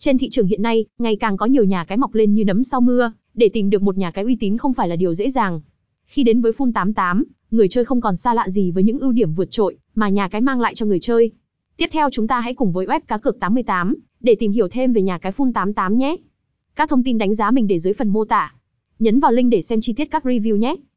Trên thị trường hiện nay, ngày càng có nhiều nhà cái mọc lên như nấm sau mưa, để tìm được một nhà cái uy tín không phải là điều dễ dàng. Khi đến với Full 88, người chơi không còn xa lạ gì với những ưu điểm vượt trội mà nhà cái mang lại cho người chơi. Tiếp theo chúng ta hãy cùng với web cá cược 88 để tìm hiểu thêm về nhà cái Full 88 nhé. Các thông tin đánh giá mình để dưới phần mô tả. Nhấn vào link để xem chi tiết các review nhé.